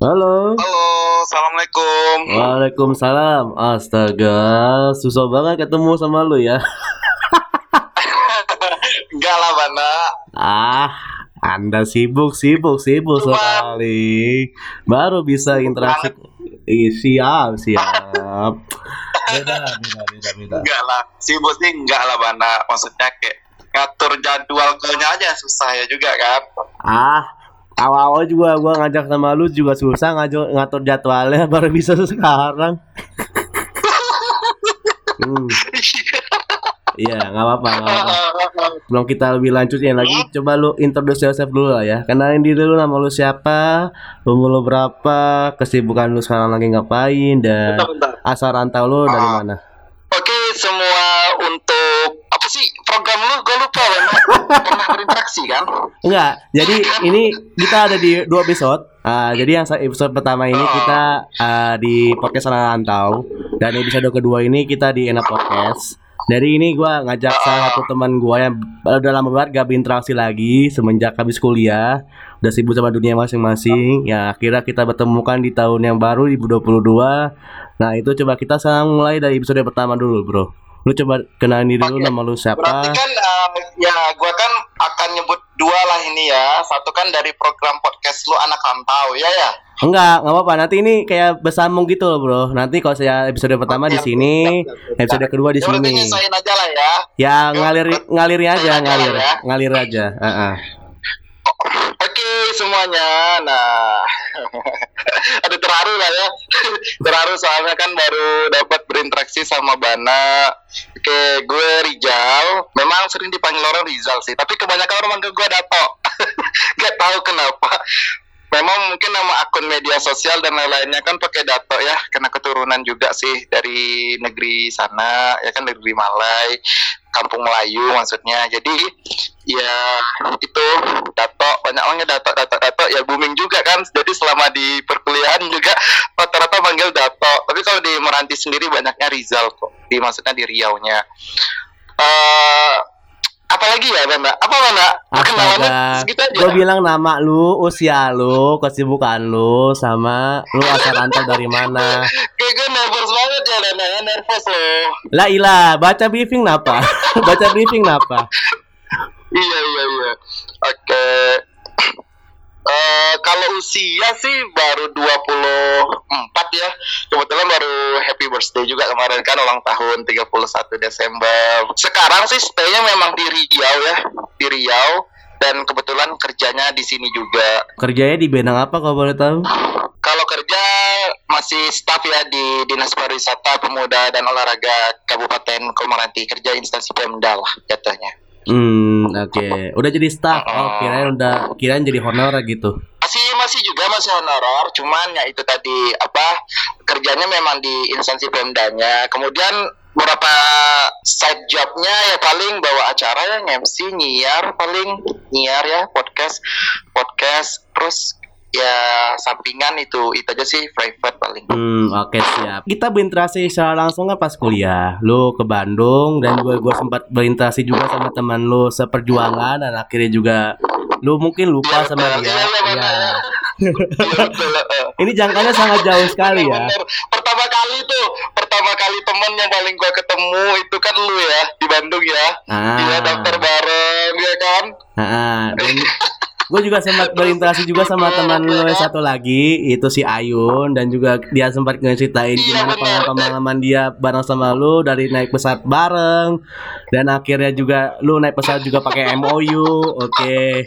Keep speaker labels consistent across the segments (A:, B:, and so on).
A: Halo.
B: Halo, assalamualaikum.
A: Waalaikumsalam. Astaga, susah banget ketemu sama lu ya.
B: Enggak lah, Bana.
A: Ah, Anda sibuk, sibuk, sibuk
B: Cuma-
A: sekali. Baru bisa interaksi. Ih, siap, siap. Beda, beda, beda, beda.
B: Enggak lah. Sibuk sih enggak lah, Bana. Maksudnya kayak ngatur jadwal aja susah ya juga kan.
A: Ah, awal-awal juga gua ngajak sama lu juga susah ngatur, ngatur jadwalnya baru bisa sekarang. Hmm, iya, nggak apa-apa. Belum kita lebih lanjutin lagi, coba lu introduce yourself dulu lah ya. Kenalin diri lu, nama lu siapa, umur lu berapa, kesibukan lu sekarang lagi ngapain, dan
B: Bentar, bentar.
A: asal rantau lu dari
B: Ah.
A: mana?
B: Oke, semua untuk apa sih program lu? Gue. Pernah berinteraksi kan?
A: Enggak, jadi ini kita ada di dua episode. Ah, jadi yang episode pertama ini kita ah, di podcast Anak Rantau dan episode kedua ini kita di Enak Podcast. Dari ini gua ngajak salah satu teman gua yang udah lama banget gak berinteraksi lagi semenjak habis kuliah, udah sibuk sama dunia masing-masing. Ya akhirnya kita bertemukan di tahun yang baru 2022. Nah itu coba kita sekarang mulai dari episode pertama dulu, bro. Lu coba kenalin diri dulu
B: Oke.
A: nama lu
B: Berarti
A: siapa?
B: kan eh, ya gua kan akan nyebut dua lah ini ya. Satu kan dari program podcast lu anak rantau ya ya.
A: Enggak, nggak apa-apa. Nanti ini kayak bersambung gitu loh, Bro. Nanti kalau saya episode pertama di
B: Oke,
A: sini, episode kedua di
B: Ya, berarti
A: sini.
B: aja lah ya.
A: Ya ngalir ngalir aja,
B: Ngalir
A: ngalir,
B: ya.
A: ngalir aja. Heeh.
B: Oke semuanya, nah ada terharu lah ya, terharu soalnya kan baru dapat berinteraksi sama Bana. Oke, gue Rizal, memang sering dipanggil orang Rizal sih, tapi kebanyakan orang manggil gue Dato. Gak tahu kenapa. Memang mungkin nama akun media sosial dan lain-lainnya kan pakai Dato ya, karena keturunan juga sih dari negeri sana, ya kan negeri Malai, kampung Melayu maksudnya. Jadi ya itu Dato banyak orangnya Dato Dato Dato ya booming juga kan. Jadi selama di perkuliahan juga rata-rata manggil Dato tapi kalau di Meranti sendiri banyaknya Rizal kok. Di maksudnya di Riau-nya. Eh apalagi ya Banda apa Banda kenalannya segitu aja
A: gue bilang nama lu, usia lu, kesibukan lu, sama lu asal rantau dari mana.
B: kayak gue nervous banget ya ya nervous loh.
A: Lah ilah, baca briefing napa? baca briefing napa?
B: Iya iya iya. Oke. Eh kalau usia sih baru 24 ya. Kebetulan baru happy birthday juga kemarin kan ulang tahun 31 Desember. Sekarang sih stay-nya memang di Riau ya, di Riau dan kebetulan kerjanya di sini juga.
A: Kerjanya di bidang apa kalau boleh tahu?
B: Kalau kerja masih staff ya di Dinas Pariwisata Pemuda dan Olahraga Kabupaten Komaranti kerja instansi Pemda lah jatuhnya.
A: Hmm, oke. Udah jadi staff. Oh, kirain udah kirain jadi honorer gitu.
B: masih masih juga masih honorer cuman ya itu tadi apa kerjanya memang di instansi pemdanya kemudian beberapa side jobnya ya paling bawa acara ya MC nyiar paling nyiar ya podcast podcast terus ya sampingan itu itu aja sih private paling
A: Hmm, oke siap. Kita berinteraksi secara langsung kan pas kuliah. Lu ke Bandung dan juga gue sempat berinteraksi juga sama teman lu seperjuangan dan akhirnya juga lu mungkin lupa
B: Iya,
A: sama
B: betul.
A: dia.
B: Ya.
A: Ini jangkanya sangat jauh sekali ya.
B: Pertama kali tuh, pertama kali temen yang paling gua ketemu itu kan lu ya di Bandung ya.
A: Ah.
B: Iya daftar bareng ya kan.
A: Ah, dan gue juga sempat berinteraksi juga sama teman lu yang satu lagi itu si Ayun dan juga dia sempat ngeceritain
B: Iya,
A: gimana
B: benar.
A: pengalaman dia bareng sama lu dari naik pesawat bareng dan akhirnya juga lu naik pesawat juga pakai MOU oke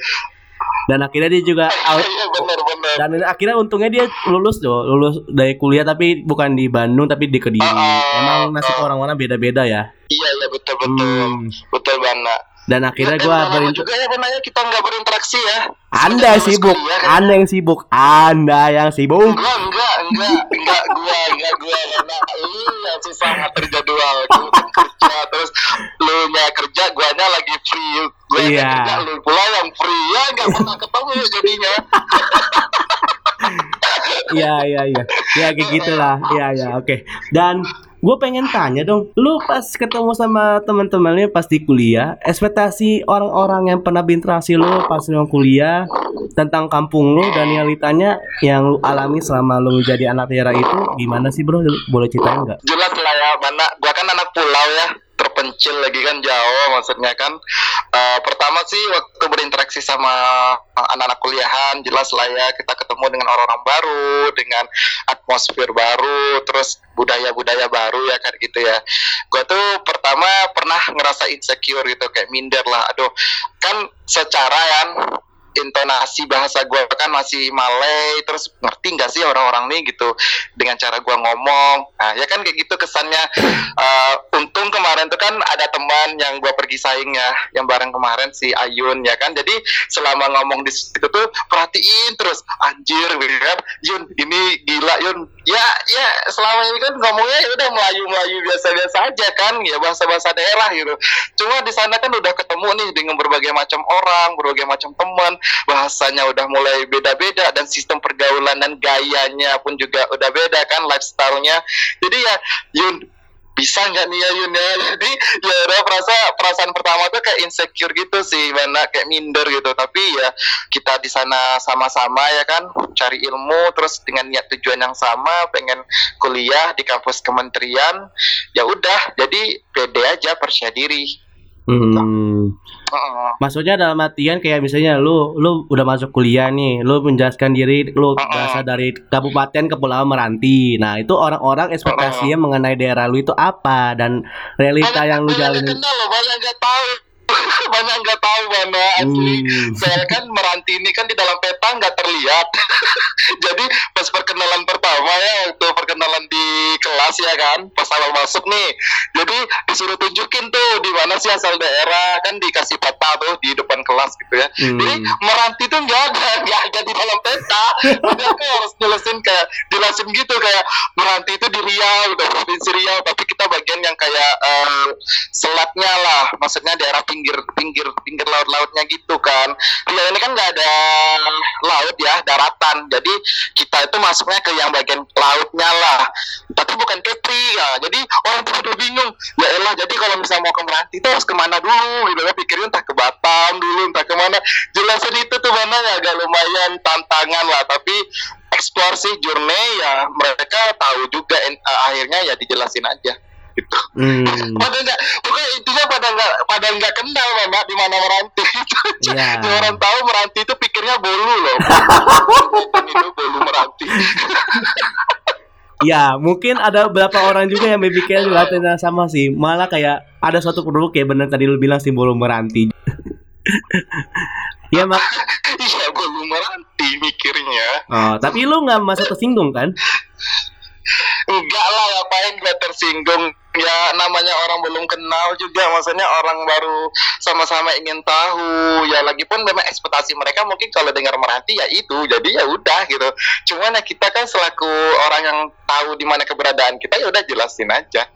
A: dan akhirnya dia juga out
B: Iya benar-benar.
A: dan akhirnya untungnya dia lulus loh lulus dari kuliah tapi bukan di Bandung tapi di Kediri
B: Ah,
A: emang nasib orang-orang beda-beda ya
B: Iya iya betul betul
A: Hmm.
B: betul banget.
A: Dan akhirnya
B: lama
A: berinteraksi
B: juga ya benarnya kita nggak berinteraksi ya.
A: Anda
B: Sejak
A: sibuk,
B: kuliah kan.
A: Anda yang sibuk, Anda yang sibuk.
B: Enggak, enggak, enggak, enggak gua, enggak gua karena lu yang susah ngatur jadwal. Kan kerja terus lu nya kerja, guanya lagi free. Gua yang
A: Iya.
B: kerja, lu pula yang free. Ya enggak pernah ketemu jadinya.
A: Iya, iya, iya. Ya kayak gitulah. Iya, iya, oke. Dan gue pengen tanya dong, lu pas ketemu sama teman-temannya pas di kuliah, ekspektasi orang-orang yang pernah berinteraksi lu pas lu kuliah tentang kampung lu dan realitanya yang lu alami selama lu jadi anak daerah itu gimana sih bro? Boleh ceritain nggak?
B: jelas lah ya mana gua kan anak pulau ya terpencil lagi kan jauh maksudnya kan. Eh, pertama sih waktu berinteraksi sama anak-anak kuliahan jelas lah ya kita ketemu dengan orang-orang baru dengan atmosfer baru terus budaya-budaya baru ya kan gitu ya. Gua tuh pertama pernah ngerasa insecure gitu kayak minder lah. Aduh kan secara kan intonasi bahasa gue kan masih Malay terus ngerti nggak sih orang-orang nih gitu dengan cara gue ngomong. Nah ya kan kayak gitu kesannya. Eh, untung kemarin tuh kan ada teman yang gue pergi saing ya yang bareng kemarin si Ayun ya kan? Jadi selama ngomong di situ tuh perhatiin terus anjir gitu kan. Yun ini gila Yun. Ya ya selama ini kan ngomongnya ya udah Melayu Melayu biasa-biasa aja kan ya bahasa-bahasa daerah gitu. Cuma di sana kan udah ketemu nih dengan berbagai macam orang berbagai macam teman bahasanya udah mulai beda-beda dan sistem pergaulan dan gayanya pun juga udah beda kan lifestyle-nya. Jadi ya Yun bisa nggak nih ya Yun ya jadi ya udah perasa perasaan pertama tuh kayak insecure gitu sih mana kayak minder gitu. Tapi ya kita di sana sama-sama ya kan? Cari ilmu terus dengan niat tujuan yang sama pengen kuliah di kampus kementerian ya udah. Jadi pede aja percaya diri.
A: Hmm.
B: Heeh.
A: Maksudnya dalam artian kayak misalnya lu lu udah masuk kuliah nih, lu menjelaskan diri lu
B: Uh-uh.
A: berasal dari kabupaten Kepulauan Meranti. Nah, itu orang-orang ekspektasinya mengenai daerah lu itu apa dan realita yang lu jalani.
B: kenal banyak tahu banyak nggak tahu mana asli.
A: Hmm.
B: saya kan meranti ini kan di dalam peta nggak terlihat. Jadi pas perkenalan pertama ya waktu perkenalan di kelas ya kan pas awal masuk nih. Jadi disuruh tunjukin tuh di mana sih asal daerah kan dikasih peta tuh di depan kelas gitu ya.
A: Hmm.
B: jadi meranti tuh nggak ada nggak ada di dalam peta. Jadi aku harus jelasin kayak jelasin gitu kayak meranti itu di Riau udah provinsi Riau. Tapi kita bagian yang kayak eh, selatnya lah. Maksudnya daerah pinggir pinggir pinggir laut lautnya gitu kan. Riau ini kan nggak ada laut ya daratan. Jadi kita itu masuknya ke yang bagian lautnya lah. Tapi bukan Kepri ya. Jadi orang tuh udah bingung. Ya elah jadi kalau misalnya mau ke Meranti itu harus ke mana dulu? Gitu kan pikirin entah ke Batam dulu entah ke mana jelasin itu tuh mana ya agak lumayan tantangan lah. Tapi eksplorasi journey ya. Mereka tahu juga eh, akhirnya ya dijelasin aja gitu
A: Hmm.
B: pada nggak pokoknya intinya pada nggak pada nggak kenal mama di mana meranti itu
A: Iya.
B: Yang orang tahu meranti itu pikirnya bolu loh itu bolu meranti
A: Ya, mungkin ada beberapa orang juga yang berpikir juga yang sama sih. Malah kayak ada suatu produk kayak bener tadi lu bilang sih bolu meranti. ya mak.
B: iya bolu meranti mikirnya
A: Oh, tapi lu nggak masa tersinggung kan?
B: Enggak lah ngapain gue tersinggung? Ya namanya orang belum kenal juga maksudnya orang baru sama-sama ingin tahu. Ya lagi pun memang ekspektasi mereka mungkin kalau dengar meranti ya itu jadi ya udah gitu. Cuman ya kita kan selaku orang yang tahu di mana keberadaan kita ya udah jelasin aja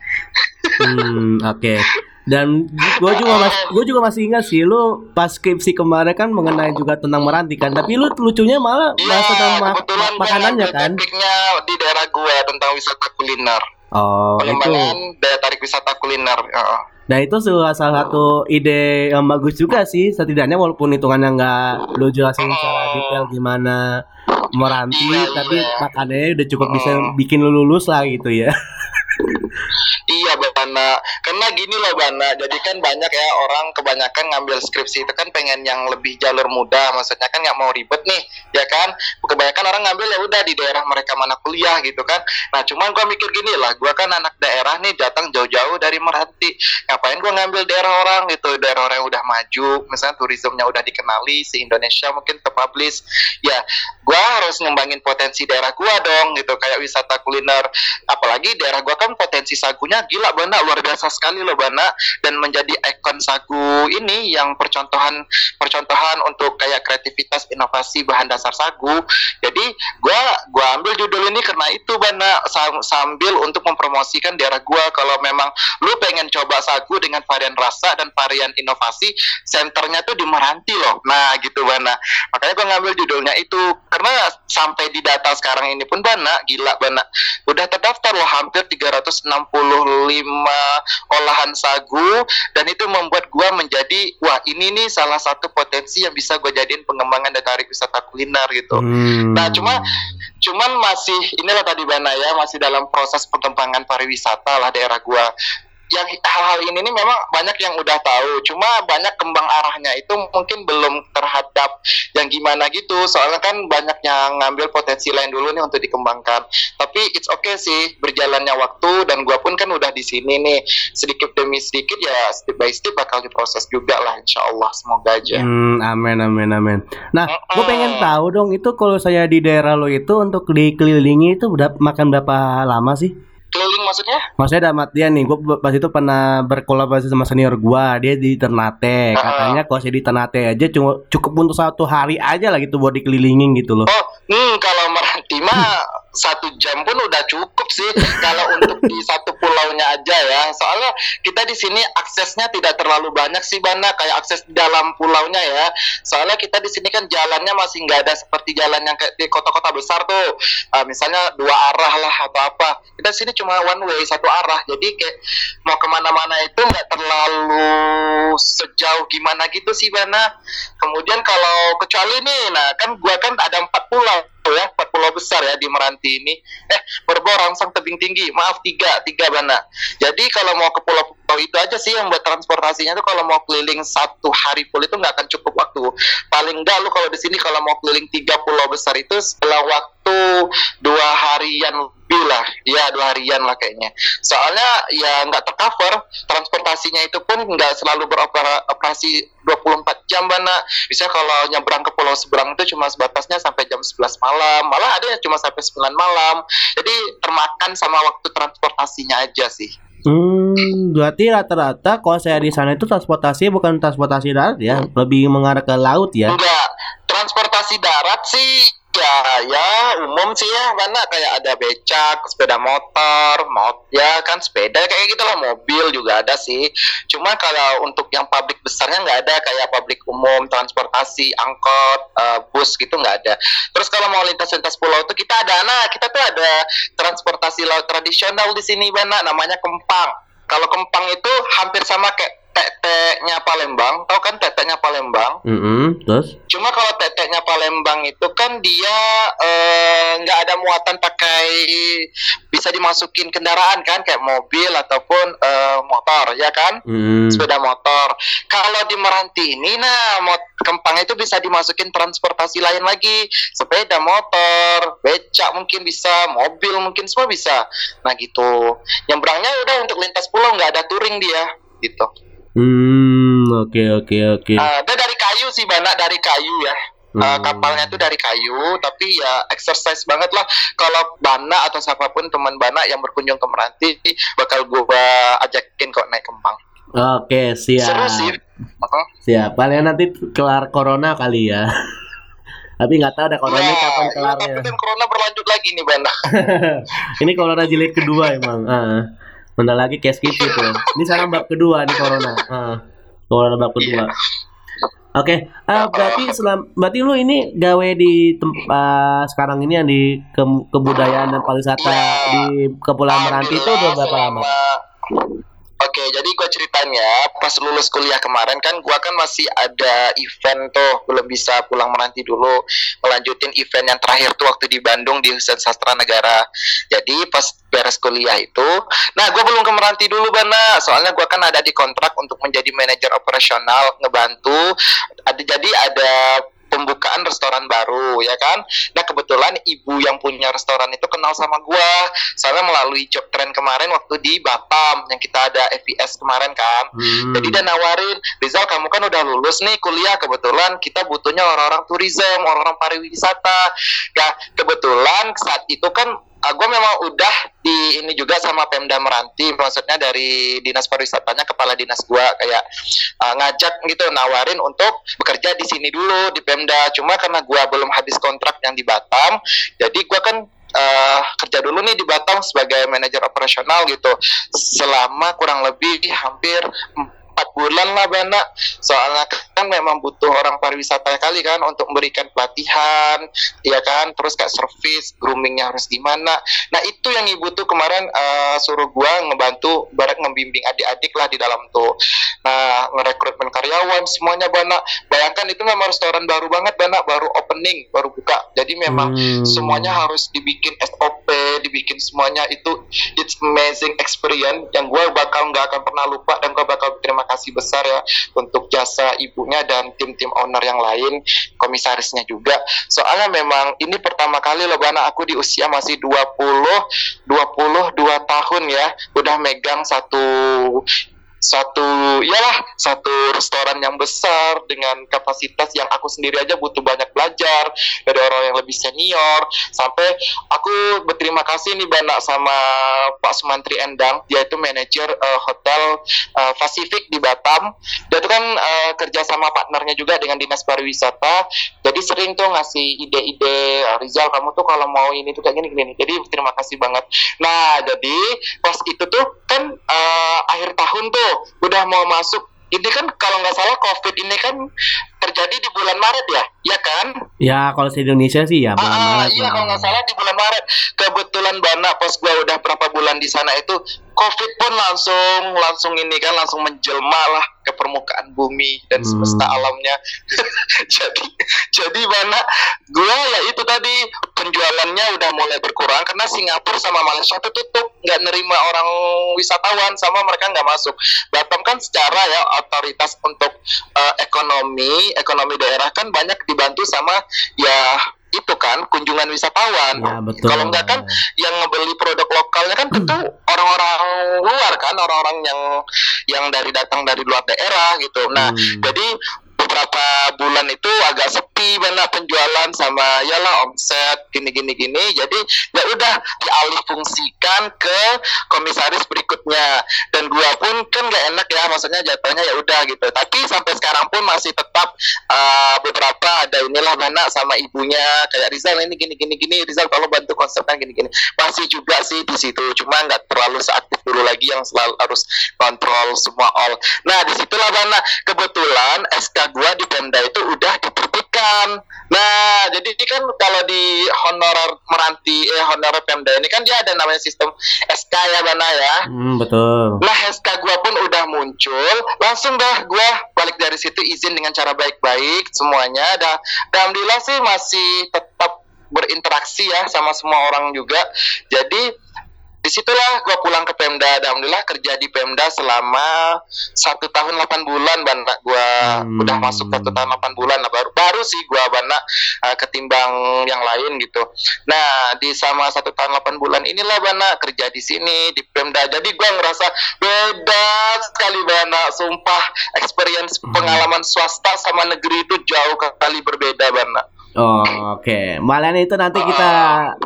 A: Hmm, oke. Dan gue juga mas, gue juga masih ingat sih lu pas skripsi kemarin kan mengenai juga tentang meranti kan. Tapi lu lucunya malah
B: Iya,
A: bahas tentang ma- makanannya kan.
B: topiknya di daerah gua tentang wisata kuliner
A: Oh, itu.
B: daya tarik wisata kuliner Heeh.
A: Nah itu salah salah satu ide yang bagus juga sih setidaknya walaupun hitungannya nggak lu jelasin secara detail gimana meranti
B: Iya,
A: tapi
B: iya.
A: makanannya udah cukup bisa
B: Oh.
A: bikin lu lulus lah gitu ya.
B: Iya Bana, karena gini loh Bana, jadi kan banyak ya orang kebanyakan ngambil skripsi itu kan pengen yang lebih jalur mudah, maksudnya kan nggak mau ribet nih, ya kan? Kebanyakan orang ngambil ya udah di daerah mereka mana kuliah gitu kan. Nah cuman gua mikir gini lah, gua kan anak daerah nih datang jauh-jauh dari Meranti, ngapain gua ngambil daerah orang gitu, daerah orang yang udah maju, misalnya turismenya udah dikenali se Indonesia mungkin terpublish, ya gua harus ngembangin potensi daerah gua dong gitu, kayak wisata kuliner. Apalagi daerah gua kan potensi sagunya gila Bana luar biasa sekali loh Bana dan menjadi ikon sagu ini yang percontohan percontohan untuk kayak kreativitas inovasi bahan dasar sagu. Jadi gua gua ambil judul ini karena itu Bana sam- sambil untuk mempromosikan daerah gua. Kalau memang lu pengen coba sagu dengan varian rasa dan varian inovasi senternya tuh di Meranti loh. Nah gitu Bana makanya gue ngambil judulnya itu. Karena sampai di data sekarang ini pun Bana gila Bana udah terdaftar loh hampir 365 olahan sagu dan itu membuat gue menjadi wah ini nih salah satu potensi yang bisa gue jadiin pengembangan dan tarik wisata kuliner gitu
A: Hmm.
B: Nah, cuma cuman masih inilah tadi Bana ya, masih dalam proses pengembangan pariwisata lah daerah gua. Yang hal-hal ini nih memang banyak yang udah tahu, cuma banyak kembang arahnya itu mungkin belum terhadap yang gimana gitu. Soalnya kan banyak yang ngambil potensi lain dulu nih untuk dikembangkan. Tapi it's okay sih berjalannya waktu dan gua pun kan udah di sini nih sedikit demi sedikit ya step by step bakal diproses juga lah insya Allah semoga aja.
A: Hmm, amin amin amin. Nah, gue
B: Mm-mm.
A: pengen tahu dong itu kalau saya di daerah lo itu untuk dikelilingi itu udah makan berapa lama sih?
B: Keliling maksudnya?
A: Maksudnya dalam artian nih, gue pas itu pernah berkolaborasi sama senior gua, dia di Ternate.
B: Ah.
A: Katanya kalau saya di Ternate aja cuma cukup untuk satu hari aja lah gitu buat dikelilingin gitu loh.
B: Oh, hmm, kalau Meranti mah satu jam pun udah cukup sih. kalau untuk di satu pulaunya aja ya. Soalnya kita di sini aksesnya tidak terlalu banyak sih, Bana. Kayak akses dalam pulaunya ya. Soalnya kita di sini kan jalannya masih nggak ada seperti jalan yang kayak di kota-kota besar tuh. Ah, misalnya dua arah lah atau apa. Kita di sini cuma one way satu arah. Jadi kayak mau ke mana-mana itu nggak terlalu sejauh gimana gitu sih, Bana. Kemudian kalau kecuali nih, nah kan gua kan ada empat pulau ya, pulau besar ya di Meranti ini. Eh, Borbo, Rangsang, Tebing Tinggi. Maaf tiga, tiga bana. Jadi kalau mau ke pulau-pulau itu aja sih yang buat transportasinya tuh kalau mau keliling satu hari full itu nggak akan cukup waktu. Paling enggak lu kalau di sini kalau mau keliling tiga pulau besar itu setelah waktu dua harian lebih lah, ya dua harian lah kayaknya. Soalnya ya nggak tercover transportasinya itu pun nggak selalu beroperasi 24 jam bana. Bisa kalau nyebrang ke pulau seberang itu cuma sebatasnya sampai jam 11 malam, malah ada yang cuma sampai 9 malam. Jadi termakan sama waktu transportasinya aja sih.
A: Hmm, berarti rata-rata kalau saya di sana itu transportasi bukan transportasi darat ya, lebih mengarah ke laut ya.
B: Enggak, transportasi darat sih ya ya umum sih ya mana kayak ada becak sepeda motor mot ya kan sepeda kayak gitulah mobil juga ada sih. Cuma kalau untuk yang pabrik besarnya nggak ada kayak pabrik umum transportasi angkot eh, bus gitu nggak ada. Terus kalau mau lintas-lintas pulau tuh kita ada nah kita tuh ada laut tradisional di sini bana namanya kempang. Kalau kempang itu hampir sama kayak teteknya Palembang tahu kan teteknya Palembang
A: Mm-mm, terus?
B: Cuma kalau teteknya Palembang itu kan dia eh, nggak ada muatan pakai bisa dimasukin kendaraan kan kayak mobil ataupun eh, motor ya kan
A: Mm.
B: sepeda motor. Kalau di Meranti ini nah mot Kempang itu bisa dimasukin transportasi lain lagi sepeda motor, becak mungkin bisa, mobil mungkin semua bisa. Nah gitu. Nyebrangnya udah untuk lintas pulau nggak ada touring dia gitu.
A: Hmm, oke oke oke.
B: Ah, dia dari kayu sih banyak dari kayu ya. Uh,
A: Hmm.
B: kapalnya tuh dari kayu, tapi ya exercise banget lah. Kalau Bana atau siapa pun teman Bana yang berkunjung ke Meranti, bakal gua ajakin kok naik kempang.
A: Oke, siap.
B: Seru sih. Uh-huh.
A: Siap. Paling nanti kelar corona kali ya. Tapi nggak tahu ada corona
B: Nah,
A: kapan
B: iya,
A: kelarnya.
B: tapi kan corona berlanjut lagi nih Bana.
A: Ini corona jilid kedua emang. Ah. Bentar lagi case gitu tuh. Ini sekarang bab kedua nih corona. Ah. Corona bab kedua. Oke, ah, berarti selam, berarti lu ini gawe di tempat sekarang ini yang di ke- kebudayaan dan pariwisata
B: Iya.
A: di Kepulauan Meranti itu udah berapa lama?
B: Oke, jadi gue ceritain ya, pas lulus kuliah kemarin kan gue kan masih ada event tuh, belum bisa pulang meranti dulu, melanjutin event yang terakhir tuh waktu di Bandung di Husen Sastra Negara. Jadi pas beres kuliah itu, nah gue belum ke meranti dulu Bana, soalnya gue kan ada di kontrak untuk menjadi manajer operasional, ngebantu. Ada jadi ada pembukaan restoran baru ya kan? Nah kebetulan ibu yang punya restoran itu kenal sama gua. Soalnya melalui job trend kemarin waktu di Batam yang kita ada FIS kemarin kan.
A: Hmm.
B: jadi dia nawarin Rizal kamu kan udah lulus nih kuliah. Kebetulan kita butuhnya orang-orang tourism orang-orang pariwisata. Ya kebetulan saat itu kan gue memang udah di ini juga sama Pemda Meranti maksudnya dari dinas pariwisatanya kepala dinas gua kayak uh, ngajak gitu nawarin untuk bekerja di sini dulu di Pemda. Cuma karena gua belum habis kontrak yang di Batam jadi gua kan uh, kerja dulu nih di Batam sebagai manajer operasional gitu. Selama kurang lebih hampir empat bulan lah Bana soalnya kan memang butuh orang pariwisata kali kan untuk memberikan pelatihan ya kan? Terus kayak service groomingnya harus gimana nah itu yang ibu tuh kemarin uh, suruh gua ngebantu barat membimbing adik-adik lah di dalam tuh. Nah merekrutmen karyawan semuanya Bana bayangkan itu memang restoran baru banget Bana baru opening baru buka jadi memang hmm. semuanya harus dibikin SOP dibikin semuanya itu it's amazing experience yang gua bakal nggak akan pernah lupa dan gua bakal terima kasih besar ya untuk jasa ibunya dan tim-tim owner yang lain, komisarisnya juga. Soalnya memang ini pertama kali loh Bana aku di usia masih 20 22 tahun ya, udah megang satu satu lah satu restoran yang besar dengan kapasitas yang aku sendiri aja butuh banyak belajar dari orang yang lebih senior. Sampai aku berterima kasih nih Bana sama Pak Sumantri Endang. Dia itu manajer uh, hotel uh, Pacific di Batam. Dia itu kan uh, kerja sama partnernya juga dengan dinas pariwisata. Jadi sering tuh ngasih ide-ide Rizal kamu tuh kalau mau ini tuh kayak gini gini jadi terima kasih banget. Nah jadi pas itu tuh kan uh, akhir tahun tuh udah mau masuk ini kan kalau nggak salah covid ini kan terjadi di bulan Maret ya, ya kan?
A: Ya kalau di Indonesia sih ya bulan
B: ah, Maret. Iya kalau nggak salah di bulan Maret. Kebetulan Bana pas gua udah berapa bulan di sana itu COVID pun langsung langsung ini kan langsung menjelma lah ke permukaan bumi dan hmm. semesta alamnya. jadi jadi mana gue ya itu tadi penjualannya udah mulai berkurang karena Singapura sama Malaysia tuh tutup nggak nerima orang wisatawan sama mereka nggak masuk. Batam kan secara ya otoritas untuk uh, ekonomi ekonomi daerah kan banyak dibantu sama ya itu kan kunjungan wisatawan. Ya, betul. Kalau enggak kan yang ngebeli produk lokalnya kan tentu hmm. orang-orang luar kan, orang-orang yang yang dari datang dari luar daerah gitu. Nah, hmm. jadi beberapa bulan itu agak banyak penjualan sama ya lah omset gini gini gini. Jadi ya udah dialih fungsikan ke komisaris berikutnya. Dan gua pun kan gak enak ya maksudnya jatuhnya ya udah gitu. Tapi sampai sekarang pun masih tetap uh, beberapa ada inilah mana sama ibunya. Kayak Rizal ini gini gini gini. Rizal kalau bantu konsepnya gini gini. Masih juga sih di situ cuma nggak terlalu seaktif dulu lagi yang selalu harus kontrol semua all. Nah di situlah mana kebetulan SK gua di Pemda itu udah diterbitkan. Nah, jadi ini kan kalau di honorer meranti eh honorer Pemda ini kan dia ada namanya sistem SK ya Bana ya.
A: Hmm, betul.
B: Nah, SK gua pun udah muncul, langsung dah gua balik dari situ izin dengan cara baik-baik semuanya. Dah, alhamdulillah sih masih tetap berinteraksi ya sama semua orang juga. Jadi di situlah gue pulang ke Pemda. Alhamdulillah kerja di Pemda selama satu tahun delapan bulan bana gue hmm. udah masuk satu tahun delapan bulan nah, baru baru sih gue bana uh, ketimbang yang lain gitu. Nah di sama satu tahun delapan bulan inilah bana kerja di sini di Pemda. Jadi gue ngerasa beda sekali bana sumpah experience hmm. pengalaman swasta sama negeri itu jauh kali berbeda bana
A: Oh, Oke, okay. malah itu nanti kita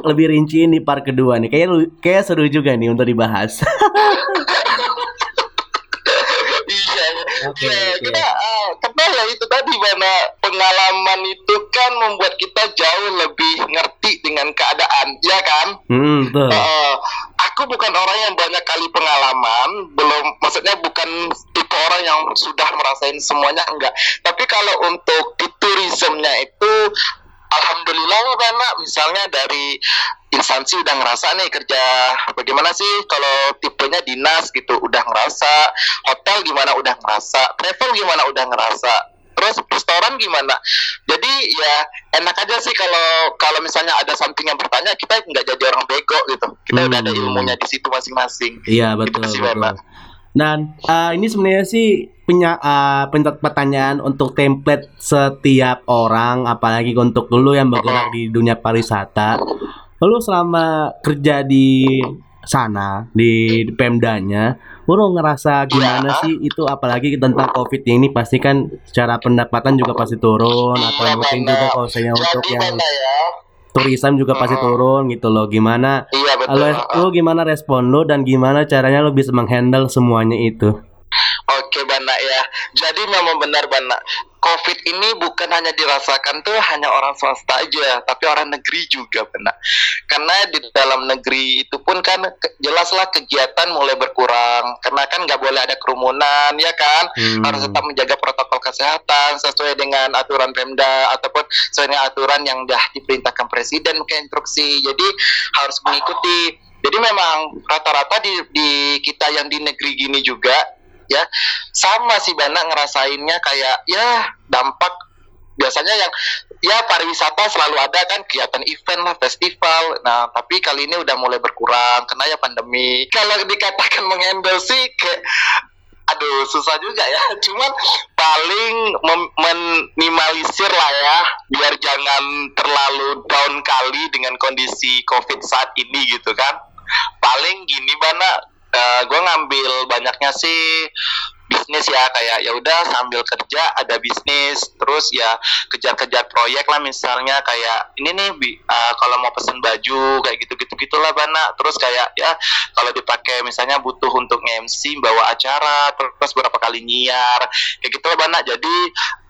A: lebih rinciin di part kedua nih. Kayak kayak seru juga nih untuk dibahas.
B: iya, okay, ya, okay. kita uh, ya itu tadi mana pengalaman itu kan membuat kita jauh lebih ngerti dengan keadaan, ya kan?
A: Hmm, betul. Uh,
B: aku bukan orang yang banyak kali pengalaman, belum, maksudnya bukan tipe orang yang sudah merasain semuanya enggak. Tapi kalau untuk di turismenya itu alhamdulillah karena misalnya dari instansi udah ngerasa nih kerja bagaimana sih kalau tipenya dinas gitu udah ngerasa. Hotel gimana udah ngerasa. Travel gimana udah ngerasa terus restoran gimana jadi ya enak aja sih kalau kalau misalnya ada something yang bertanya kita nggak jadi orang bego gitu kita hmm. udah ada hmm. ilmunya di situ masing-masing
A: iya betul, gitu betul. Dan uh, ini sebenarnya sih punya uh, pertanyaan untuk template setiap orang, apalagi untuk dulu yang bergerak di dunia pariwisata. Lalu selama kerja di sana di Pemdanya, lu ngerasa gimana ya. sih itu apalagi tentang COVID ini pasti kan secara pendapatan juga pasti turun atau mungkin juga kalau saya untuk yang ya turism juga pasti turun gitu loh. Gimana?
B: Iya betul.
A: Lo, lo gimana respon lo dan gimana caranya lo bisa menghandle semuanya itu?
B: Oke, Bana ya. Jadi memang benar Bana. COVID ini bukan hanya dirasakan tuh hanya orang swasta aja, tapi orang negeri juga benar. Karena di dalam negeri itu pun kan jelaslah kegiatan mulai berkurang, karena kan nggak boleh ada kerumunan, ya kan? Hmm. Harus tetap menjaga protokol kesehatan sesuai dengan aturan Pemda ataupun sesuai dengan aturan yang dah diperintahkan Presiden ke instruksi. Jadi harus mengikuti. Jadi memang rata-rata di, di kita yang di negeri gini juga ya. Sama sih Bana ngerasainnya kayak ya dampak biasanya yang ya pariwisata selalu ada kan kegiatan event lah festival. Nah tapi kali ini udah mulai berkurang karena ya pandemi. Kalau dikatakan mengendal sih kayak aduh susah juga ya. Cuman paling meminimalisir lah ya biar jangan terlalu down kali dengan kondisi covid saat ini gitu kan. Paling gini bana uh, eh, gue ngambil banyaknya sih bisnis ya kayak ya udah sambil kerja ada bisnis terus ya kejar-kejar proyek lah misalnya kayak ini nih uh, kalau mau pesen baju kayak gitu-gitu gitulah bana terus kayak ya kalau dipakai misalnya butuh untuk MC bawa acara terus berapa kali nyiar kayak gitu lah bana jadi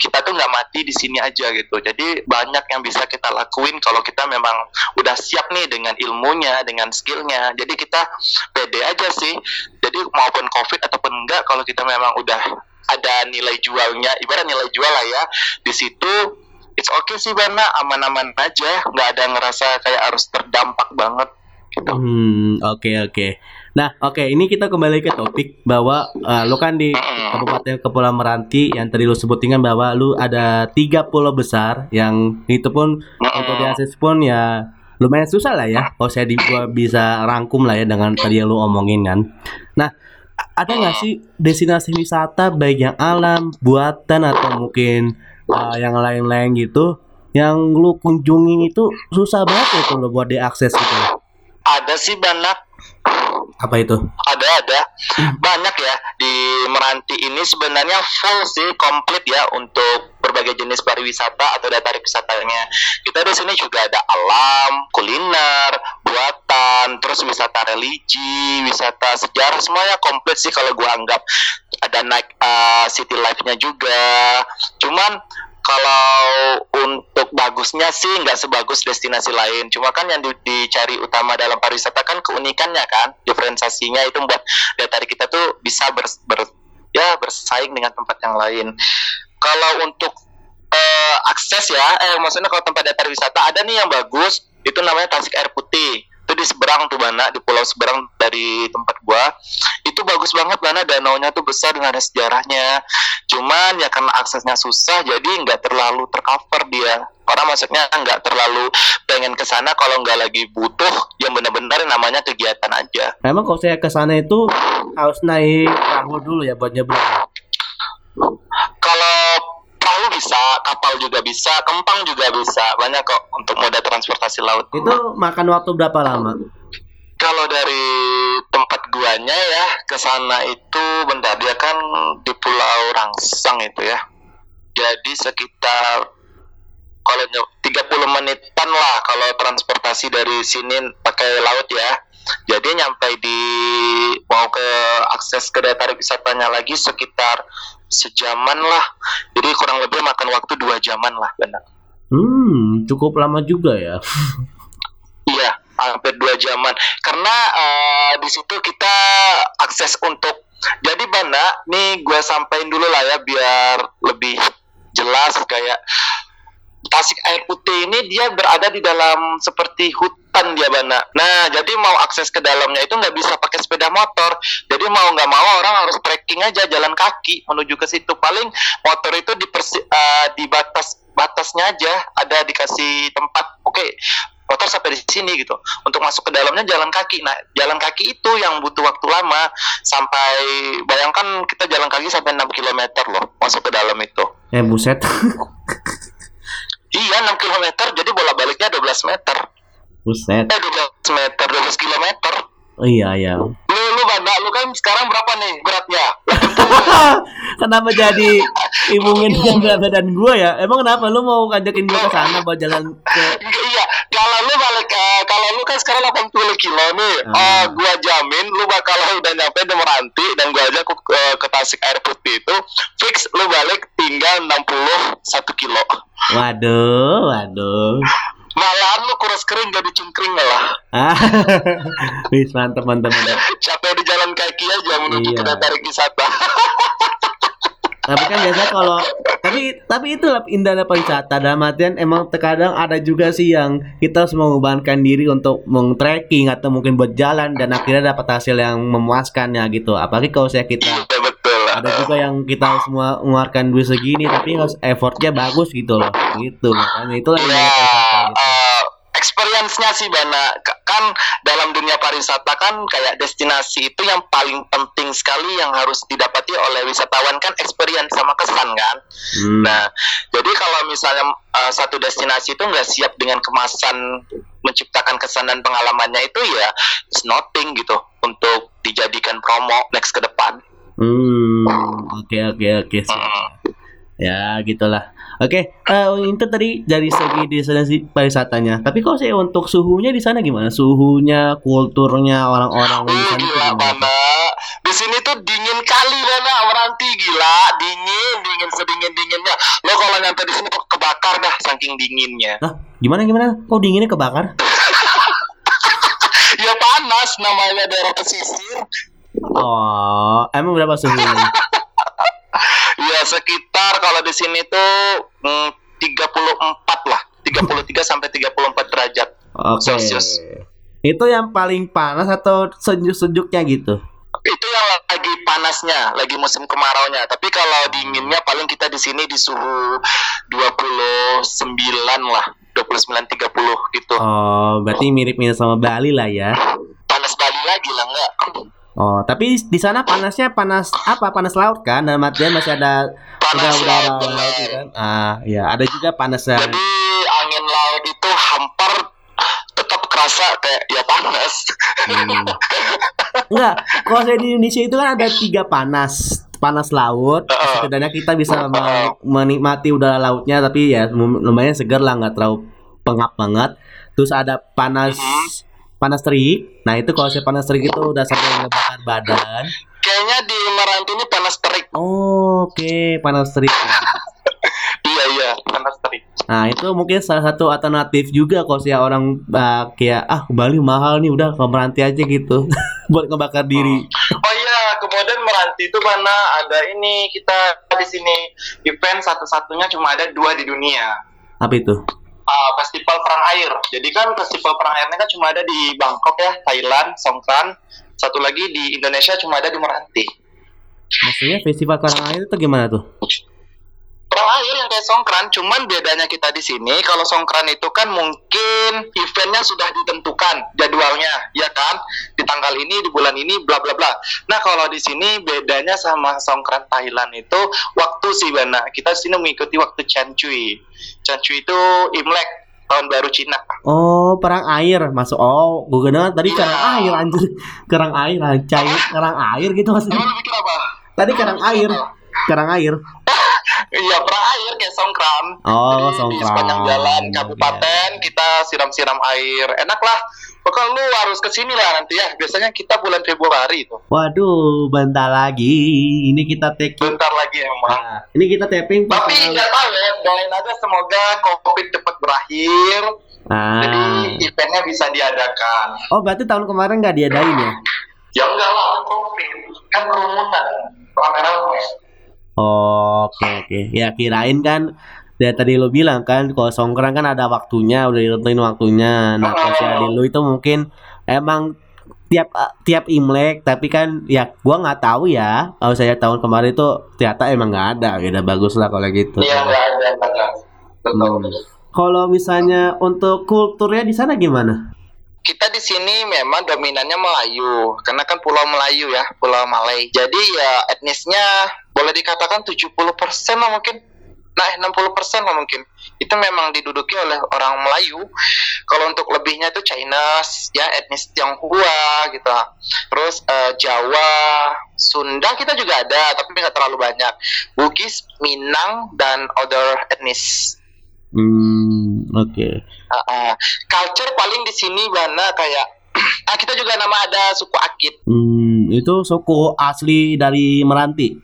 B: kita tuh nggak mati di sini aja gitu. Jadi banyak yang bisa kita lakuin kalau kita memang udah siap nih dengan ilmunya dengan skillnya. Jadi kita pede aja sih jadi maupun covid ataupun enggak kalau kita memang udah ada nilai jualnya ibarat nilai jual lah ya di situ it's okay sih Bana aman-aman aja nggak ada ngerasa kayak harus terdampak banget gitu.
A: Hmm, oke okay, oke. Okay. Nah, oke, okay, ini kita kembali ke topik bahwa uh, lu kan di Kabupaten Kepulauan Meranti yang tadi lu sebutin bahwa lu ada tiga pulau besar yang itu pun untuk diakses pun ya lumayan susah lah ya kalau saya di, gua bisa rangkum lah ya dengan tadi yang lu omongin kan. Nah ada nggak sih destinasi wisata baik yang alam buatan atau mungkin uh, yang lain-lain gitu yang lu kunjungi itu susah banget ya kalau buat diakses gitu?
B: Ada sih banyak
A: apa itu?
B: Ada ada banyak ya di Meranti ini sebenarnya full sih komplit ya untuk berbagai jenis pariwisata atau data wisatanya. Kita di sini juga ada alam, kuliner, buatan, terus wisata religi, wisata sejarah semuanya komplit sih kalau gua anggap ada naik uh, city life-nya juga. Cuman kalau untuk bagusnya sih nggak sebagus destinasi lain. Cuma kan yang di, dicari utama dalam pariwisata kan keunikannya kan, diferensiasinya itu buat daya tarik kita tuh bisa ber, ber, ya bersaing dengan tempat yang lain. Kalau untuk uh, akses ya, eh maksudnya kalau tempat daya tarik wisata ada nih yang bagus, itu namanya Tasik Air Putih itu di seberang tuh Bana di pulau seberang dari tempat gua itu bagus banget Bana danaunya tuh besar dan ada sejarahnya cuman ya karena aksesnya susah jadi nggak terlalu tercover dia orang maksudnya nggak terlalu pengen ke sana kalau nggak lagi butuh yang benar-benar namanya kegiatan aja
A: memang kalau saya ke sana itu harus naik perahu dulu ya buat nyebrang
B: kalau perahu bisa, kapal juga bisa, kempang juga bisa. Banyak kok untuk moda transportasi laut.
A: Itu makan waktu berapa lama?
B: Kalau dari tempat guanya ya ke sana itu bentar dia kan di Pulau Rangsang itu ya. Jadi sekitar kalau 30 menitan lah kalau transportasi dari sini pakai laut ya. Jadi nyampe di mau ke akses ke daya tarik wisatanya lagi sekitar sejaman lah. Jadi kurang lebih makan waktu dua jaman lah, benar.
A: Hmm, cukup lama juga ya.
B: iya, hampir dua jaman. Karena uh, di situ kita akses untuk jadi bana, nih gue sampaikan dulu lah ya biar lebih jelas kayak Tasik Air Putih ini dia berada di dalam seperti hutan dia bana. Nah, jadi mau akses ke dalamnya itu nggak bisa pakai sepeda motor. Jadi mau nggak mau orang harus trekking aja jalan kaki menuju ke situ. Paling motor itu di uh, di batas batasnya aja ada dikasih tempat. Oke, okay, motor sampai di sini gitu. Untuk masuk ke dalamnya jalan kaki. Nah, jalan kaki itu yang butuh waktu lama sampai bayangkan kita jalan kaki sampai 6 km loh masuk ke dalam itu.
A: Eh buset.
B: Iya 6 km jadi bola baliknya 12 meter.
A: Buset.
B: Eh 12 meter 12 km.
A: Oh iya iya.
B: Lu lu banda lu kan sekarang berapa nih beratnya?
A: kenapa jadi imungin dengan berat badan gue ya? Emang kenapa lu mau ngajakin gue ke sana buat jalan ke
B: Iya, kalau lu balik uh, kalau lu kan sekarang 80 kilo nih.
A: Ah.
B: Eh, gua jamin lu bakal udah nyampe di Meranti dan gua ajak ke, ke- ke Tasik Air Putih itu fix lu balik tinggal 61 kilo.
A: Waduh, waduh.
B: Malahan lu kurus kering jadi cungkring lah.
A: Ah, wis mantep mantep mantep.
B: Capek di jalan kaki aja menuju
A: Iya.
B: ke tarik wisata.
A: Tapi kan biasa kalau tapi tapi itulah indahnya pariwisata dalam artian emang terkadang ada juga sih yang kita harus mengorbankan diri untuk meng-trekking atau mungkin buat jalan dan akhirnya dapat hasil yang memuaskannya gitu. Apalagi kalau saya kita
B: Iya betul.
A: ada juga yang kita semua mengeluarkan duit segini tapi harus effortnya bagus gitu loh gitu makanya itulah
B: Iya,
A: indahnya pariwisata gitu.
B: eh, experience-nya sih Bana kan dalam dunia pariwisata kan kayak destinasi itu yang paling penting sekali yang harus didapati oleh wisatawan kan experience sama kesan kan.
A: Hmm.
B: Nah, jadi kalau misalnya eh, satu destinasi itu nggak siap dengan kemasan menciptakan kesan dan pengalamannya itu ya it's nothing gitu untuk dijadikan promo next ke depan.
A: Hmm, oke oke oke. Ya, gitulah. Oke, eh, itu tadi dari segi destinasi pariwisatanya. Tapi kalau saya untuk suhunya di sana gimana? Suhunya, kulturnya orang-orang di
B: Uh,
A: sana
B: gila
A: gimana?
B: Bana. Di sini tuh dingin kali Bana, Meranti gila, dingin, dingin sedingin dinginnya. Lo kalau nyampe di sini kok kebakar dah saking dinginnya.
A: Hah, gimana gimana? Kok dinginnya kebakar?
B: Ya panas namanya daerah pesisir.
A: Oh, emang berapa suhunya?
B: Ya sekitar kalau di sini tuh mm, 34 lah, 33 sampai 34 derajat.
A: Oke.
B: Celcius.
A: Itu yang paling panas atau sejuk-sejuknya gitu?
B: Itu yang lagi panasnya, lagi musim kemaraunya. Tapi kalau dinginnya paling kita di sini di suhu 29 lah, 29 30 gitu.
A: Oh, berarti mirip-mirip sama Bali lah ya.
B: Panas Bali lagi lah enggak?
A: Oh, tapi di sana panasnya panas apa? Panas laut kan? Dalam artian masih ada
B: Panas
A: udara
B: laut,
A: udara laut
B: benar.
A: kan? Ah, ya, ada juga panasnya.
B: Jadi angin laut itu hampir tetap kerasa kayak ya panas.
A: Hmm. Enggak, kalau saya di Indonesia itu kan ada tiga panas. Panas laut,
B: Heeh.
A: setidaknya kita bisa me- menikmati udara lautnya tapi ya lum- lumayan segar lah, nggak terlalu pengap banget. Terus ada panas
B: Mhm.
A: Panas terik. Nah, itu kalau saya panas terik itu udah sampai ngebakar badan.
B: Kayaknya di Meranti ini panas terik.
A: Oh, Oke, panas terik.
B: Iya iya, panas terik.
A: Nah, itu mungkin salah satu alternatif juga kalau saya orang uh, kayak ah Bali mahal nih udah ke Meranti aja gitu buat ngebakar diri.
B: Oh iya, kemudian Meranti itu mana ada ini kita di sini event satu-satunya cuma ada dua di dunia.
A: Apa itu?
B: Ah, festival perang air. Jadi kan festival perang airnya kan cuma ada di Bangkok ya, Thailand, Songkran. Satu lagi di Indonesia cuma ada di Meranti.
A: Maksudnya festival karang air itu gimana tuh?
B: Perang air yang kayak Songkran, cuman bedanya kita di sini kalau Songkran itu kan mungkin eventnya sudah ditentukan jadwalnya, ya kan? Di tanggal ini, di bulan ini, bla bla bla. Nah kalau di sini bedanya sama Songkran Thailand itu waktu sih Bana. Kita sini mengikuti waktu Chan Cui. Chan Cui itu Imlek tahun baru Cina.
A: Oh, perang air masuk. Oh, gue kira tadi
B: Iya.
A: karang air anjir. Karang air anjay, karang air gitu maksudnya.
B: Emang lu pikir apa?
A: Tadi karang air. Karang air.
B: Iya perang air kayak Songkran.
A: Oh,
B: Jadi di
A: Songkran.
B: sepanjang jalan kabupaten kita siram-siram air. Enak lah. Pokoknya lu harus ke sini lah nanti ya. Biasanya kita bulan Februari itu.
A: Waduh, bentar lagi. Ini kita take
B: Bentar lagi emang.
A: Nah, ini kita tapping pas
B: Tapi nggak tahu ya, doain aja semoga COVID cepat berakhir. Jadi
A: Ah.
B: eventnya bisa diadakan.
A: Oh, berarti tahun kemarin nggak diadain ya?
B: Ya enggak lah, COVID. Kan kerumunan. Rame-rame.
A: Oke oke ya kirain kan ya tadi lo bilang kan kalau songkran kan ada waktunya udah ditentuin waktunya nah kalau Adi lu itu mungkin emang tiap tiap imlek tapi kan ya gua nggak tahu ya kalau saya tahun kemarin itu ternyata emang nggak ada gitu bagus lah kalau gitu
B: Iya, enggak ada, enggak ada. Betul.
A: Hmm. kalau misalnya untuk kulturnya di sana gimana
B: kita di sini memang dominannya Melayu karena kan pulau Melayu ya pulau Malay jadi ya etnisnya boleh dikatakan 70% lah mungkin. Nah 60% lah mungkin. Itu memang diduduki oleh orang Melayu. Kalau untuk lebihnya itu Chinese ya etnis Tionghoa gitu. Terus eh, Jawa Sunda kita juga ada tapi nggak terlalu banyak. Bugis Minang dan other etnis.
A: Hmm, oke.
B: Uh, uh, culture paling di sini mana kayak ah kita juga nama ada suku Akit.
A: Hmm, itu suku asli dari Meranti.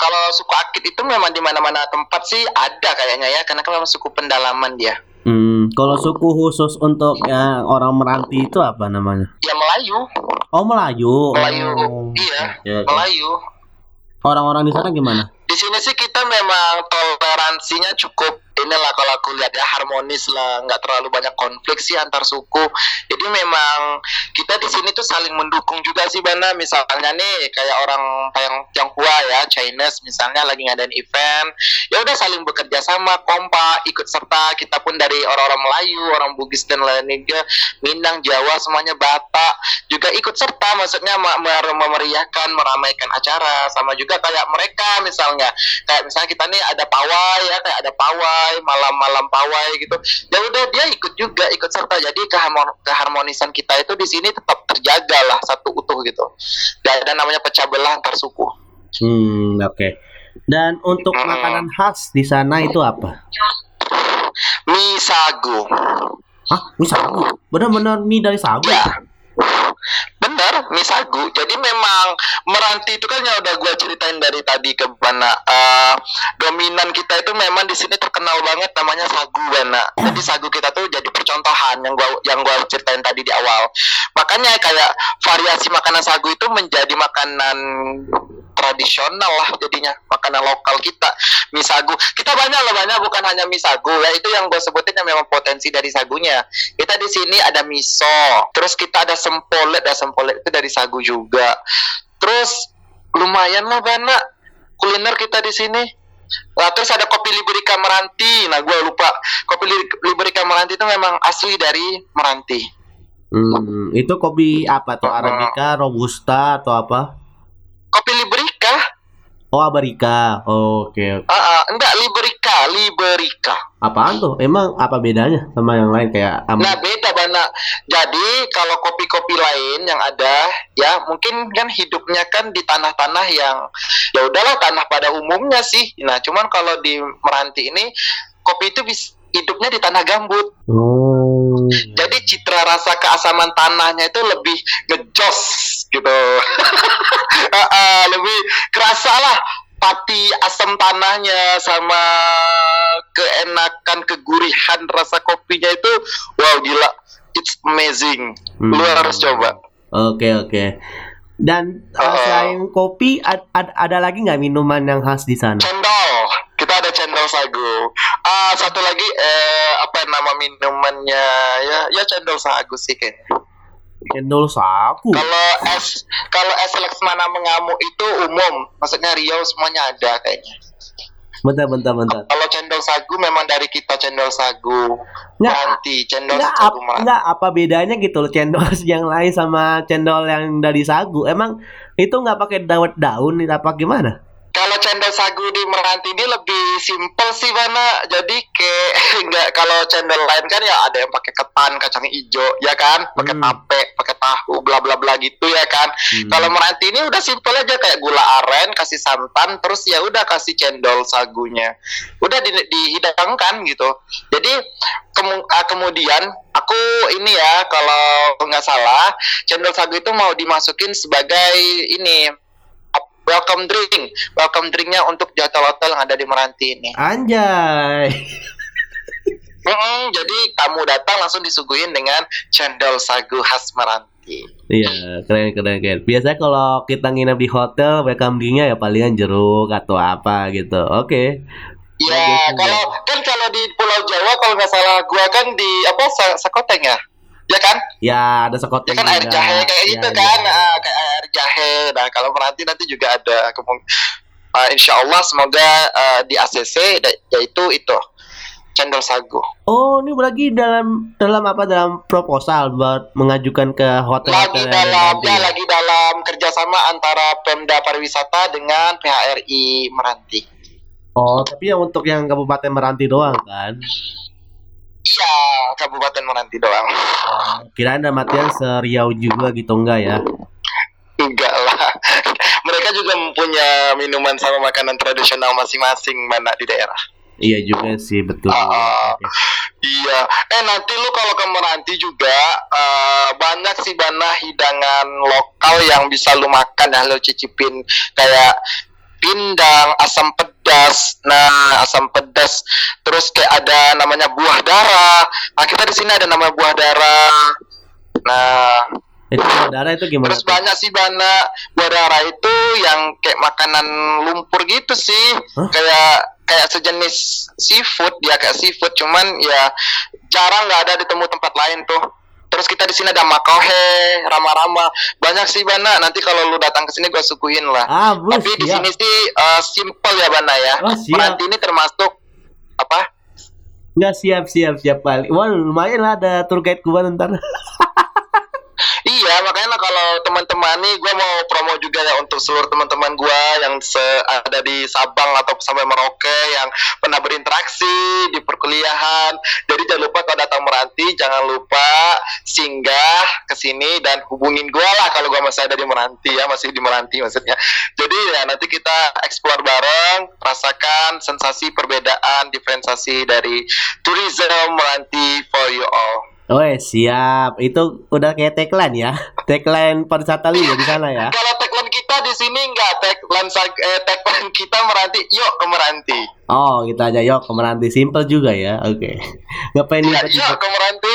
B: Kalau suku Akit itu memang di mana-mana tempat sih ada kayaknya ya, karena kan memang suku pendalaman dia.
A: Hmm, kalau suku khusus untuk yang orang Meranti itu apa namanya?
B: Ya Melayu,
A: Oh, Melayu.
B: Melayu,
A: Oh,
B: iya,
A: oke.
B: Melayu.
A: Orang-orang di sana gimana?
B: Sini sih kita memang toleransinya cukup inilah kalau aku lihat ya harmonis lah, nggak terlalu banyak konflik sih antar suku. Jadi memang kita di sini tuh saling mendukung juga sih Bana. Misalnya nih kayak orang yang Tionghoa ya, Chinese misalnya lagi ngadain event, ya udah saling bekerja sama, kompak, ikut serta. Kita pun dari orang-orang Melayu, orang Bugis dan lain juga, Minang, Jawa semuanya Batak juga ikut serta maksudnya me- mer- memeriahkan, meramaikan acara sama juga kayak mereka misalnya kayak misalnya kita nih ada pawai ya kayak ada pawai malam-malam pawai gitu ya udah dia ikut juga ikut serta jadi keharmon- keharmonisan kita itu di sini tetap terjaga lah satu utuh gitu dan ada namanya pecah belah antar suku
A: Hmm, oke. Dan untuk
B: Hmm.
A: makanan khas di sana itu apa?
B: mie sagu
A: Hah, mie sagu? Benar-benar mie dari sagu?
B: ya bener mie sagu jadi memang meranti itu kan yang udah gue ceritain dari tadi ke mana eh, dominan kita itu memang di sini terkenal banget namanya sagu bana. Jadi sagu kita tuh jadi percontohan yang gua yang gua ceritain tadi di awal. Makanya kayak variasi makanan sagu itu menjadi makanan tradisional lah jadinya makanan lokal kita. Mie sagu. Kita banyak loh banyak bukan hanya mie sagu. Ya itu yang gue sebutin yang memang potensi dari sagunya. Kita di sini ada miso terus kita ada sempolet ada sempolet itu dari sagu juga terus lumayan lah bana kuliner kita di sini Nah, terus ada kopi Liberika Meranti. Nah, gue lupa. Kopi Li- Liberika Meranti itu memang asli dari Meranti.
A: Hmm, itu kopi apa tuh? Arabica, robusta atau apa?
B: Kopi Liberika?
A: Oh, Arabica. Oke, oke.
B: Ah, ah, enggak, Liberika, Liberika.
A: Apaan tuh? Emang apa bedanya sama yang lain kayak am-
B: Nah, beda banget. Jadi, kalau kopi-kopi lain yang ada, ya mungkin kan hidupnya kan di tanah-tanah yang ya udahlah tanah pada umumnya sih. Nah, cuman kalau di Meranti ini kopi itu bis, hidupnya di tanah gambut.
A: Oh.
B: Jadi citra rasa keasaman tanahnya itu lebih ngejos gitu. Ah, lebih kerasa lah pati asam tanahnya sama keenakan kegurihan rasa kopinya itu wow gila it's amazing lu
A: Hmm.
B: harus coba
A: Oke, oke. Dan uh,
B: Uh-uh.
A: selain kopi ad- ad- ada lagi nggak minuman yang khas di sana?
B: cendol kita ada cendol sagu ah satu lagi eh apa nama minumannya ya ya cendol sagu sih kayaknya
A: Cendol sagu.
B: Kalau es kalau es Lexmana mengamuk itu umum, maksudnya Riau semuanya ada kayaknya.
A: Bentar, bentar, bentar.
B: Kalau cendol sagu memang dari kita cendol sagu.
A: Nggak,
B: Nanti cendol
A: Nggak,
B: sagu
A: ap- nggak, apa bedanya gitu loh cendol yang lain sama cendol yang dari sagu? Emang itu nggak pakai daun-daun apa gimana?
B: Kalau cendol sagu di Meranti ini lebih simpel sih mana. Jadi kayak nggak kalau cendol lain kan ya ada yang pakai ketan, kacang hijau, ya kan, pakai
A: Hmm.
B: tape, pakai tahu, bla bla bla gitu ya kan. Kalau Meranti ini udah simpel aja kayak gula aren, kasih santan, terus ya udah kasih cendol sagunya. Udah di, dihidangkan gitu. Jadi kemu- ah, kemudian aku ini ya kalau nggak salah cendol sagu itu mau dimasukin sebagai ini welcome drink, welcome drinknya untuk di hotel-hotel yang ada di Meranti ini.
A: Anjay.
B: Mm-mm, jadi kamu datang langsung disuguhin dengan cendol sagu khas Meranti.
A: Iya, keren keren keren. Biasanya kalau kita nginep di hotel, welcome drinknya ya palingan jeruk atau apa gitu. Oke.
B: Ya,
A: Biasanya.
B: kalau kan kalau di Pulau Jawa kalau nggak salah gua kan di apa Sekoteng ya? Ya kan?
A: Ya ada
B: Ya
A: sekoteng
B: kan air
A: juga.
B: jahe kayak
A: Ya,
B: gitu
A: ya.
B: kan? Ah, kayak air jahe. Nah, kalau Meranti nanti juga ada kemung ah, insya Allah semoga ah, di ACC yaitu itu cendol sagu.
A: Oh, ini berarti dalam dalam apa dalam proposal buat mengajukan ke hotel-hotel
B: Lagi
A: ada
B: dalam
A: nanti
B: ya
A: ya?
B: lagi dalam kerjasama antara Pemda Pariwisata dengan PHRI Meranti.
A: Oh, tapi yang untuk yang Kabupaten Meranti doang kan?
B: Iya, Kabupaten Meranti doang.
A: Kirain ada matian seriau juga gitu enggak ya?
B: Enggak lah. Mereka juga mempunyai minuman sama makanan tradisional masing-masing mana di daerah.
A: Iya juga sih betul.
B: Ah, Iya, eh nanti lu kalau ke Meranti juga eh, banyak sih bana hidangan lokal yang bisa lu makan ya, lu cicipin kayak pindang, asam pedas. Nah, asam pedas. Terus kayak ada namanya buah darah. Nah, kita di sini ada namanya buah darah. Nah,
A: Itu saudara itu gimana?
B: terus
A: tuh?
B: banyak sih bana buah darah itu yang kayak makanan lumpur gitu sih.
A: Hah?
B: Kayak kayak sejenis seafood, ya kayak seafood cuman ya jarang nggak ada ditemu tempat lain tuh. Terus kita di sini ada makohe, rama-rama. Banyak sih Bana. Nanti kalau lu datang ke sini gua suguhin lah.
A: Ah, bus,
B: Tapi di sini sih eh, simple ya Bana ya.
A: Oh,
B: ini termasuk apa?
A: Nggak siap siap siap kali. Wah lumayan lah ada tour guide gua ntar.
B: Iya, makanya kalau teman-teman nih, gue mau promo juga ya untuk seluruh teman-teman gue yang ada di Sabang atau sampai Merauke yang pernah berinteraksi di perkuliahan. Jadi jangan lupa kalau datang Meranti, jangan lupa singgah ke sini dan hubungin gue lah kalau gue masih ada di Meranti ya, masih di Meranti maksudnya. Jadi ya nanti kita explore bareng, rasakan sensasi perbedaan, diferensiasi dari tourism Meranti for you all.
A: Weh siap. Itu udah kayak tagline ya. Tagline pariwisata lu ya di sana ya.
B: Kalau tagline kita di sini nggak tagline eh, tagline kita meranti, yuk ke meranti.
A: Oh kita aja yuk ke Meranti simple juga ya. Oke. Ngapain
B: Ya, yuk ke meranti.